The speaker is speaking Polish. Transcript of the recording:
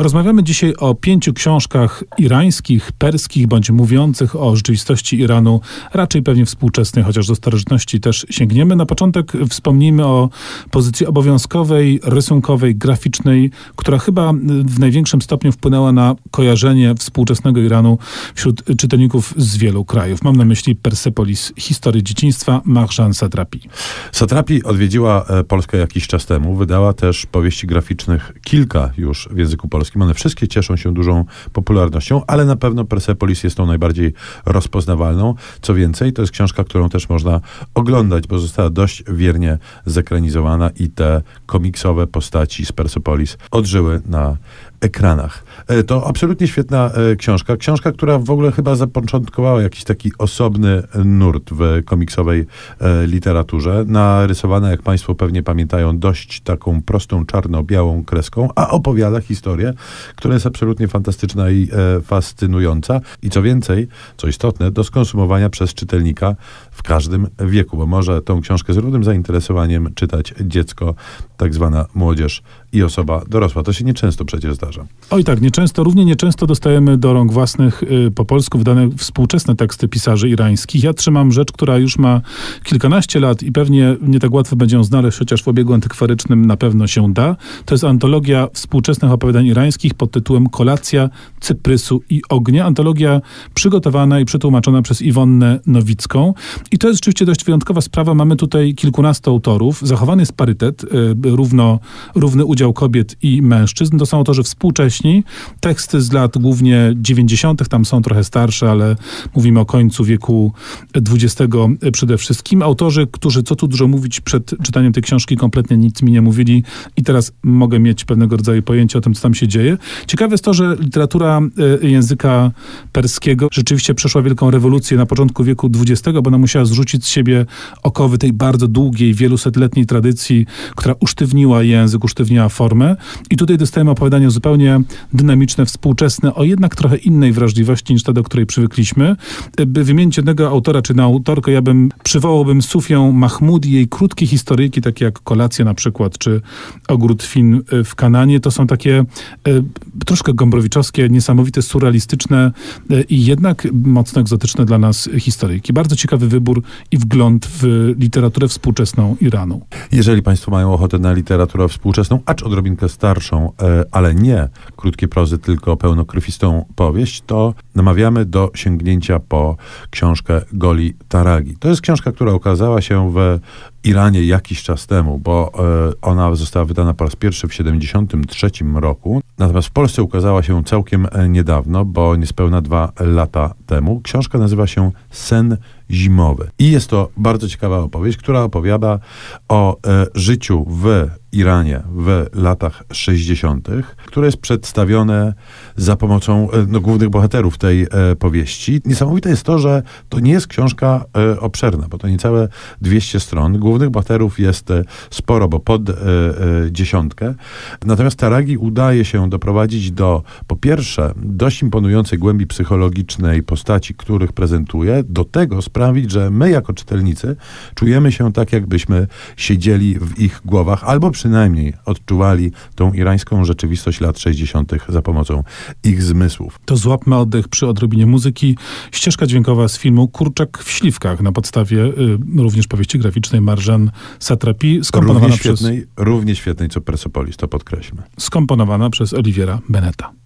Rozmawiamy dzisiaj o pięciu książkach irańskich, perskich, bądź mówiących o rzeczywistości Iranu, raczej pewnie współczesnej, chociaż do starożytności też sięgniemy. Na początek wspomnijmy o pozycji obowiązkowej, rysunkowej, graficznej, która chyba w największym stopniu wpłynęła na kojarzenie współczesnego Iranu wśród czytelników z wielu krajów. Mam na myśli Persepolis, historię dzieciństwa Marjan Satrapi. Satrapi odwiedziła e, Polskę jakiś czas temu, wydała też powieści graficznych kilka już w języku polskim polskim. One wszystkie cieszą się dużą popularnością, ale na pewno Persepolis jest tą najbardziej rozpoznawalną. Co więcej, to jest książka, którą też można oglądać, bo została dość wiernie zekranizowana i te komiksowe postaci z Persepolis odżyły na ekranach. E, to absolutnie świetna e, książka. Książka, która w ogóle chyba zapoczątkowała jakiś taki osobny nurt w komiksowej e, literaturze. Narysowana, jak Państwo pewnie pamiętają, dość taką prostą, czarno-białą kreską, a opowiada historię, która jest absolutnie fantastyczna i fascynująca. I co więcej, co istotne, do skonsumowania przez czytelnika w każdym wieku, bo może tą książkę z równym zainteresowaniem czytać dziecko, tak zwana młodzież i osoba dorosła. To się nieczęsto przecież zdarza. Oj tak, nieczęsto, równie nieczęsto dostajemy do rąk własnych y, po polsku wydane współczesne teksty pisarzy irańskich. Ja trzymam rzecz, która już ma kilkanaście lat i pewnie nie tak łatwo będzie ją znaleźć, chociaż w obiegu antykwarycznym na pewno się da. To jest antologia współczesnych opowiadań irańskich pod tytułem Kolacja, Cyprysu i Ognia. Antologia przygotowana i przetłumaczona przez Iwonnę Nowicką. I to jest rzeczywiście dość wyjątkowa sprawa. Mamy tutaj kilkunastu autorów. Zachowany jest parytet, y, równo, równy udział kobiet i mężczyzn. To są autorzy współcześni. Teksty z lat głównie 90., tam są trochę starsze, ale mówimy o końcu wieku XX przede wszystkim. Autorzy, którzy, co tu dużo mówić, przed czytaniem tej książki kompletnie nic mi nie mówili i teraz mogę mieć pewnego rodzaju pojęcie o tym, co tam się dzieje. Ciekawe jest to, że literatura y, języka perskiego rzeczywiście przeszła wielką rewolucję na początku wieku XX, bo ona musiała zrzucić z siebie okowy tej bardzo długiej, wielusetletniej tradycji, która usztywniła język, usztywniła formę. I tutaj dostajemy opowiadanie zupełnie dynamiczne, współczesne, o jednak trochę innej wrażliwości niż ta, do której przywykliśmy. By wymienić jednego autora czy na autorkę, ja bym przywołałbym Sufię Mahmudi, jej krótkie historyjki, takie jak Kolacja na przykład, czy Ogród Fin w Kananie. To są takie e, troszkę gombrowiczowskie, niesamowite, surrealistyczne e, i jednak mocno egzotyczne dla nas historyjki. Bardzo ciekawy wybór i wgląd w literaturę współczesną Iranu. Jeżeli Państwo mają ochotę na literaturę współczesną, acz odrobinkę starszą, e, ale nie krótkie prozy, tylko pełnokrwistą powieść, to namawiamy do sięgnięcia po książkę Goli Taragi. To jest książka, która ukazała się w Iranie jakiś czas temu, bo e, ona została wydana po raz pierwszy w 1973 roku. Natomiast w Polsce ukazała się całkiem e, niedawno, bo niespełna dwa lata temu. Książka nazywa się Sen zimowy. I jest to bardzo ciekawa opowieść, która opowiada o e, życiu w Iranie w latach 60., które jest przedstawione za pomocą e, no, głównych bohaterów tej e, powieści. Niesamowite jest to, że to nie jest książka e, obszerna, bo to niecałe 200 stron. Głównych bohaterów jest e, sporo, bo pod e, e, dziesiątkę. Natomiast Taragi udaje się doprowadzić do, po pierwsze, dość imponującej głębi psychologicznej postaci, których prezentuje, do tego sprawić, że my jako czytelnicy czujemy się tak, jakbyśmy siedzieli w ich głowach, albo przynajmniej odczuwali tą irańską rzeczywistość lat 60. za pomocą ich zmysłów. To złapmy oddech przy odrobinie muzyki. Ścieżka dźwiękowa z filmu Kurczak w śliwkach na podstawie y, również powieści graficznej Marżan Satrapi, skomponowana równie przez... Świetnej, równie świetnej co Persepolis, to podkreślmy. Skomponowana przez Oliwiera Beneta.